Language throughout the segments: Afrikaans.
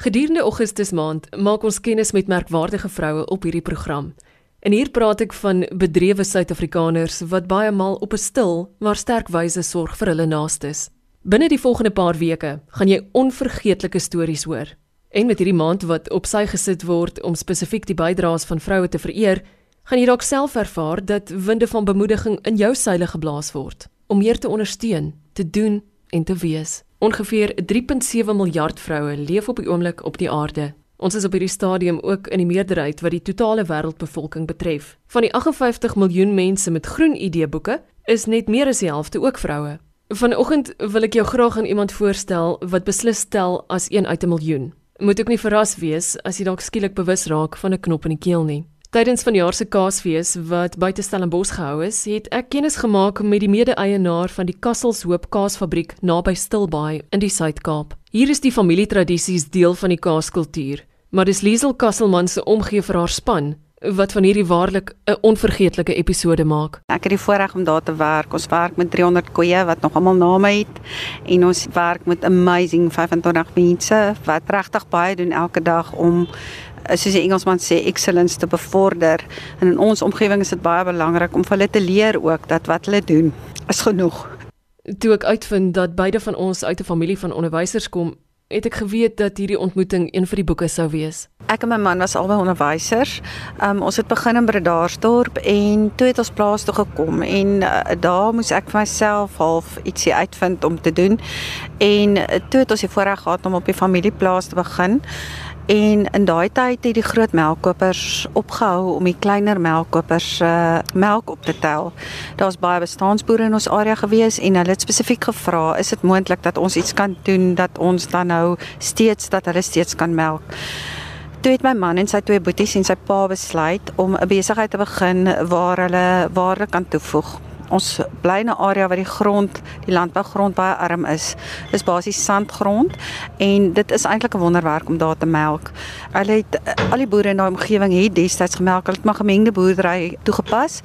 Gedurende Augustus maand maak ons kennis met merkwaardige vroue op hierdie program. En hier praat ek van bedrewe Suid-Afrikaners wat baie maal op 'n stil maar sterk wyse sorg vir hulle naastes. Binne die volgende paar weke gaan jy onvergeetlike stories hoor. En met hierdie maand wat op sy gesit word om spesifiek die bydraes van vroue te vereer, gaan jy dalk self ervaar dat winde van bemoediging in jou seile geblaas word om meer te ondersteun, te doen en te wees. Ongeveer 3.7 miljard vroue leef op die oomblik op die aarde. Ons is op hierdie stadium ook in die meerderheid wat die totale wêreldbevolking betref. Van die 58 miljoen mense met groen ID-boeke is net meer as die helfte ook vroue. Vanoggend wil ek jou graag aan iemand voorstel wat beslis tel as een uit 'n miljoen. Moet ook nie verras wees as jy dalk skielik bewus raak van 'n knop in die keel nie. Tydens van jaar se Kaasfees wat buite Stellenbosch gehou is, het ek kennis gemaak met die mede-eienaar van die Kasselshoop Kaasfabriek naby Stilbaai in die Suid-Kaap. Hier is die familietradisies deel van die kaaskultuur, maar dis Liesel Kasselman se omgee vir haar span wat van hierdie waarlik 'n onvergeetlike episode maak. Ek het die voorreg om daar te werk. Ons werk met 300 koeie wat nog almal name het en ons werk met amazing 25 mense wat regtig baie doen elke dag om soos die Engelsman sê excellence te bevorder. En in ons omgewing is dit baie belangrik om vir hulle te leer ook dat wat hulle doen is genoeg. Toe ek uitvind dat beide van ons uit 'n familie van onderwysers kom, het ek geweet dat hierdie ontmoeting een vir die boeke sou wees. Ek en my man was albei onderwysers. Um, ons het begin in Bredasdorp en toe het ons plaas toe gekom en uh, daar moes ek vir myself half ietsie uitvind om te doen. En uh, toe het ons die voorreg gehad om op die familieplaas te begin. En in daai tyd het die groot melkkopers opgehou om die kleiner melkkopers se uh, melk op te tel. Daar's baie bestaanboere in ons area gewees en hulle het spesifiek gevra, is dit moontlik dat ons iets kan doen dat ons dan nou steeds dat hulle steeds kan melk? Toe het my man en sy twee boeties en sy pa besluit om 'n besigheid te begin waar hulle waarde kan toevoeg ons bly in 'n area waar die grond, die landbougrond baie arm is. Dis basies sandgrond en dit is eintlik 'n wonderwerk om daar te melk. Hulle het al die boere in daai omgewing het destyds gemelk. Hulle het maar gemengde boerdery toegepas.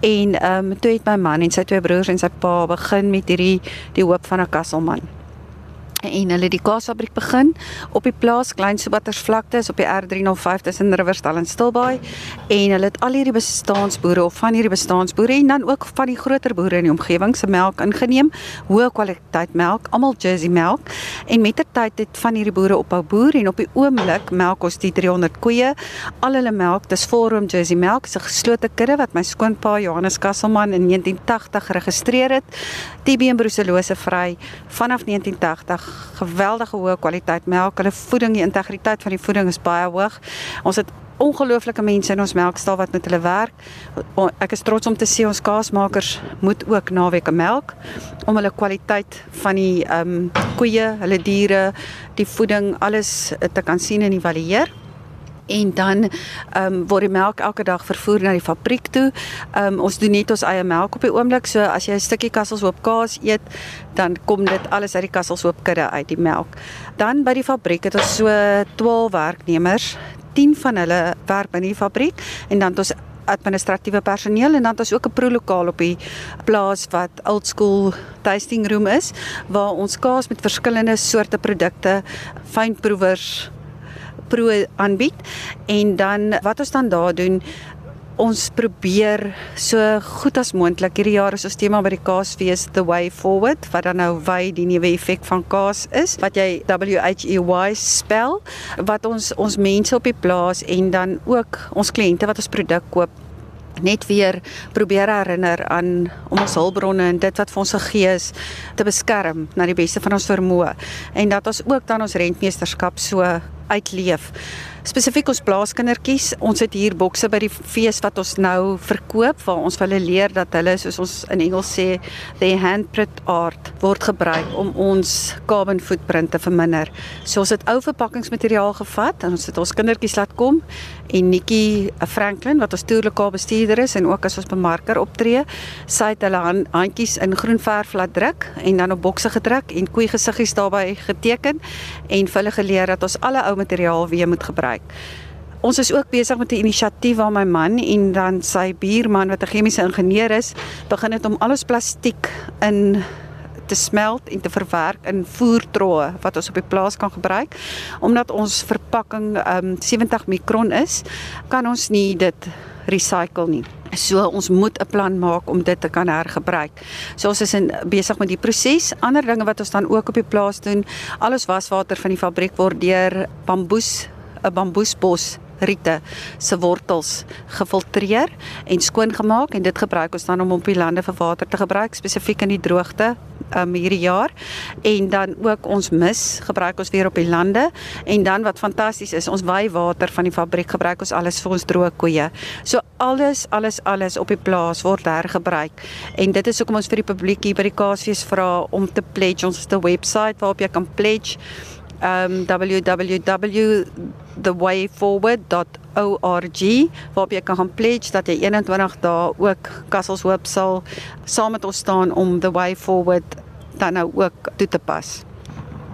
En ehm um, toe het my man en sy twee broers en sy pa begin met hierdie die hoop van 'n kasselman en hulle die kaasfabriek begin op die plaas Klein Sobatters vlakte is op die R305 tussen Riverstal en Stilbaai. En hulle het al hierdie bestaanboere of van hierdie bestaanboere en dan ook van die groter boere in die omgewing se melk ingeneem. Hoë kwaliteit melk almal Jersey melk. En met ter tyd het van hierdie boere ophou boer en op die oomblik melk ons die 300 koeie. Al hulle melk dis volroom Jersey melk 'n geslote kudde wat my skoonpa Johannes Kasselman in 1980 geregistreer het. TB en bruselose vry vanaf 1980 geweldige hoë kwaliteit melk. Hulle voeding, die integriteit van die voeding is baie hoog. Ons het ongelooflike mense in ons melkstal wat met hulle werk. Ek is trots om te sê ons kaasmakers moet ook naweke melk om hulle kwaliteit van die ehm um, koeie, hulle diere, die voeding, alles te kan sien en evalueer en dan ehm um, word die melk elke dag vervoer na die fabriek toe. Ehm um, ons doen net ons eie melk op die oomblik. So as jy 'n stukkie kasselshoop kaas eet, dan kom dit alles uit die kasselshoop kudde uit die melk. Dan by die fabriek het ons so 12 werknemers. 10 van hulle werk by die fabriek en dan het ons administratiewe personeel en dan het ons ook 'n prolokaal op die plaas wat old school tasting room is waar ons kaas met verskillende soorte produkte, fynproevers, pro aanbied en dan wat ons dan daar doen ons probeer so goed as moontlik hierdie jaar is ons tema by die Kaasfees the way forward wat dan nou wy die nuwe effek van kaas is wat jy W H E Y spel wat ons ons mense op die plaas en dan ook ons kliënte wat ons produk koop net weer probeer herinner aan om ons hulpbronne en dit wat vir ons gegee is te beskerm na die beste van ons vermoë. En dat ons ook dan ons rentmeesterskap so uitleef spesifiek ons plaaskindertjies. Ons het hier bokse by die fees wat ons nou verkoop waar ons hulle leer dat hulle soos ons in Engels sê their handprint art word gebruik om ons carbon footprint te verminder. So ons het ou verpakkingsmateriaal gevat en ons het ons kindertjies laat kom en Nikki eh, Franklin wat ons toerlokaal bestuurder is en ook as ons bemarker optree, sy het hulle handjies in groen verf laat druk en dan op bokse gedruk en koei gesiggies daarbey geteken en vir hulle geleer dat ons alle ou materiaal weer moet gebruik gebruik. Ons is ook besig met 'n inisiatief waar my man en dan sy buurman wat 'n chemiese ingenieur is, begin het om alles plastiek in te smelt en te verwerk in voertroe wat ons op die plaas kan gebruik. Omdat ons verpakking um 70 mikron is, kan ons nie dit recycle nie. So ons moet 'n plan maak om dit te kan hergebruik. So ons is in besig met die proses. Ander dinge wat ons dan ook op die plaas doen, al ons waswater van die fabriek word deur bamboes 'n bamboesbos riete se wortels gefiltreer en skoongemaak en dit gebruik ons dan om op die lande vir water te gebruik spesifiek in die droogte um, hierdie jaar. En dan ook ons mis gebruik ons weer op die lande. En dan wat fantasties is ons wy water van die fabriek gebruik ons alles vir ons droë koeie. So alles alles alles op die plaas word hergebruik. En dit is hoekom ons vir die publiek hier by die Kaasfees vra om te pledge. Ons het 'n webwerf waarop jy kan pledge um www.thewayforward.org waar jy kan gaan pledge dat jy 21 dae ook Kasselshoop sal saam met ons staan om the way forward dan nou ook toe te pas.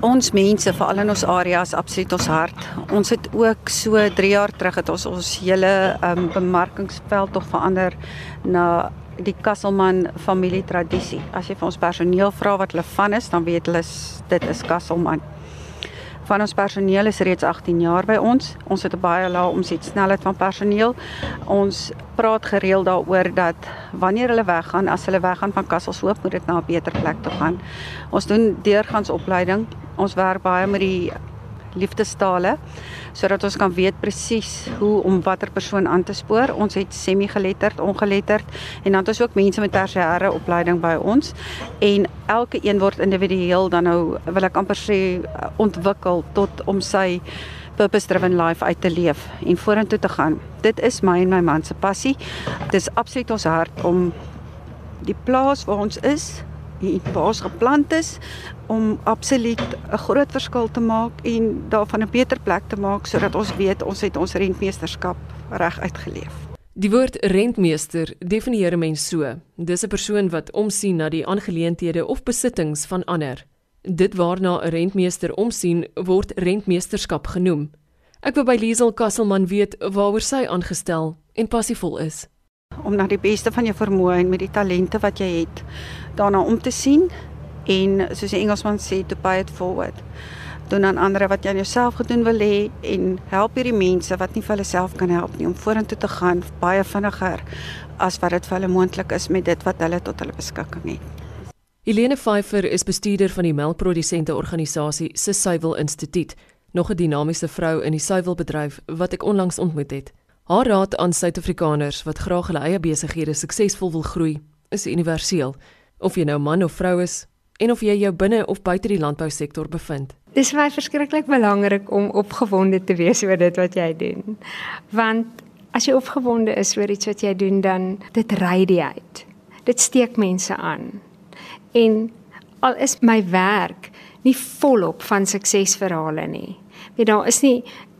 Ons mense veral in ons areas absoluut ons hart. Ons het ook so 3 jaar terug het ons ons hele um bemarkingsveld tog verander na die Kasselman familie tradisie. As jy vir ons personeel vra wat hulle van is, dan weet hulle dit is Kasselman van ons personeel is reeds 18 jaar by ons. Ons het 'n baie lae omsetsnelheid van personeel. Ons praat gereeld daaroor dat wanneer hulle weggaan, as hulle weggaan van Kasselshoop, moet dit na 'n beter plek toe gaan. Ons doen deurgangs opleiding. Ons werk baie met die liefdestale sodat ons kan weet presies hoe om watter persoon aan te spoor. Ons het semi-geletterd, ongeletterd en dan het ons ook mense met tersiêre opleiding by ons en elke een word individueel dan nou wil ek amper sê ontwikkel tot om sy purpose driven life uit te leef en vorentoe te gaan. Dit is my en my man se passie. Dit is absoluut ons hart om die plaas waar ons is waar ons geplant is om absoluut 'n groot verskil te maak en daarvan 'n beter plek te maak sodat ons weet ons het ons rentmeesterskap reg uitgeleef. Die woord rentmeester definieer mens so: dis 'n persoon wat omsien na die aangeleenthede of besittings van ander. Dit waarna 'n rentmeester omsien word rentmeesterskap genoem. Ek wil by Liesel Kasselman weet waaroor sy aangestel en passievol is om na die beste van jou vermoë en met die talente wat jy het daarna om te sien en soos die Engelsman sê to pay it forward. Doen aan ander wat jy aan jouself gedoen wil hê en help hierdie mense wat nie vir hulle self kan help nie om vorentoe te gaan baie vinniger as wat dit vir hulle moontlik is met dit wat hulle tot hulle beskikking het. Helene Pfeiffer is bestuurder van die melkprodusente organisasie Suiwel Instituut, nog 'n dinamiese vrou in die suiwelbedryf wat ek onlangs ontmoet het. Haar raad aan Suid-Afrikaners wat graag hulle eie besighede suksesvol wil groei, is universeel, of jy nou man of vrou is en of jy jou binne of buite die landbousektor bevind. Dis vir my verskriklik belangrik om opgewonde te wees oor dit wat jy doen. Want as jy opgewonde is oor iets wat jy doen, dan dit ry die uit. Dit steek mense aan. En al is my werk nie volop van suksesverhale nie. Weet daar is nie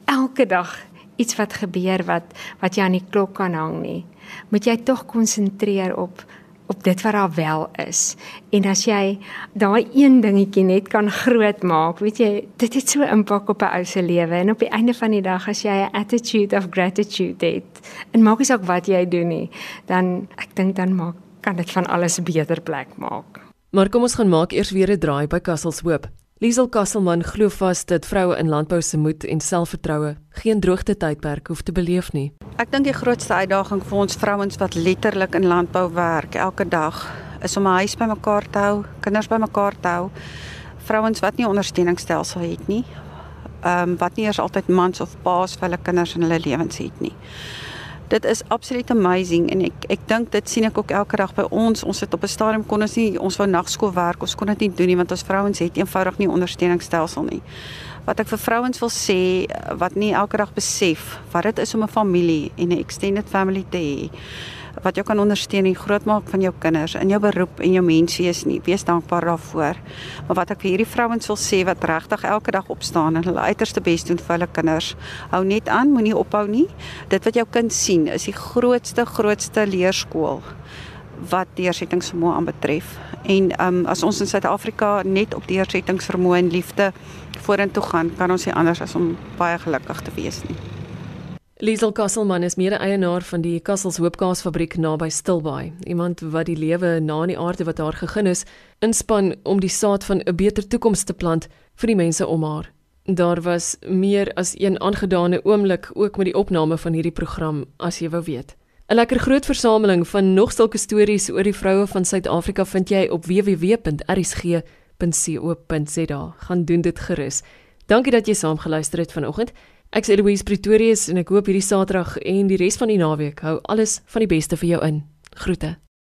elke dag iets wat gebeur wat wat jy aan die klok kan hang nie. Moet jy tog konsentreer op op dit wat daar wel is. En as jy daai een dingetjie net kan groot maak, weet jy, dit het so impak op 'n ou se lewe en op die einde van die dag as jy 'n attitude of gratitude het, en maak nie saak wat jy doen nie, dan ek dink dan maak kan dit van alles 'n beter plek maak. Maar kom ons gaan maak eers weer 'n draai by Kasselshoop. Liesel Kasselman glo vas dat vroue in landbou se moed en selfvertroue geen droogte tydperk hoef te beleef nie. Ek dink die grootste uitdaging vir ons vrouens wat letterlik in landbou werk elke dag is om 'n huis bymekaar te hou, kinders bymekaar te hou. Vrouens wat nie ondersteuningsstelsel het nie. Ehm um, wat nie eers altyd mans of paas vir hulle kinders in hulle lewens het nie dit is absoluut amazing en ek ek dink dit sien ek ook elke dag by ons. Ons het op 'n stadium kon ons nie ons wou nagskool werk, ons kon dit nie doen nie want ons vrouens het eenvoudig nie ondersteuningsstelsel nie. Wat ek vir vrouens wil sê wat nie elke dag besef wat dit is om 'n familie en 'n extended family te hê wat jou kan ondersteun en grootmaak van jou kinders in jou beroep en jou menswees nie. Wees dankbaar daarvoor. Maar wat ek vir hierdie vrouens wil sê wat regtig elke dag opstaan en hulle uiterste bes doen vir hulle kinders, hou net aan, moenie ophou nie. Dit wat jou kind sien is die grootste grootste leerskool wat deursettingsvermoë aanbetref. En um as ons in Suid-Afrika net op deursettingsvermoë en liefde vorentoe gaan, kan ons nie anders as om baie gelukkig te wees nie. Liesel Kasselman is mede-eienaar van die Kassels Hoopkaasfabriek naby Stilbaai. Iemand wat die lewe na in die aarde wat haar gegeen is, inspann om die saad van 'n beter toekoms te plant vir die mense om haar. Daar was meer as een aangedane oomblik ook met die opname van hierdie program as jy wou weet. 'n Lekker groot versameling van nog sulke stories oor die vroue van Suid-Afrika vind jy op www.rsg.co.za. Gaan doen dit gerus. Dankie dat jy saam geluister het vanoggend. Ek is Eloise Pretorius en ek hoop hierdie Saterdag en die res van die naweek hou alles van die beste vir jou in. Groete.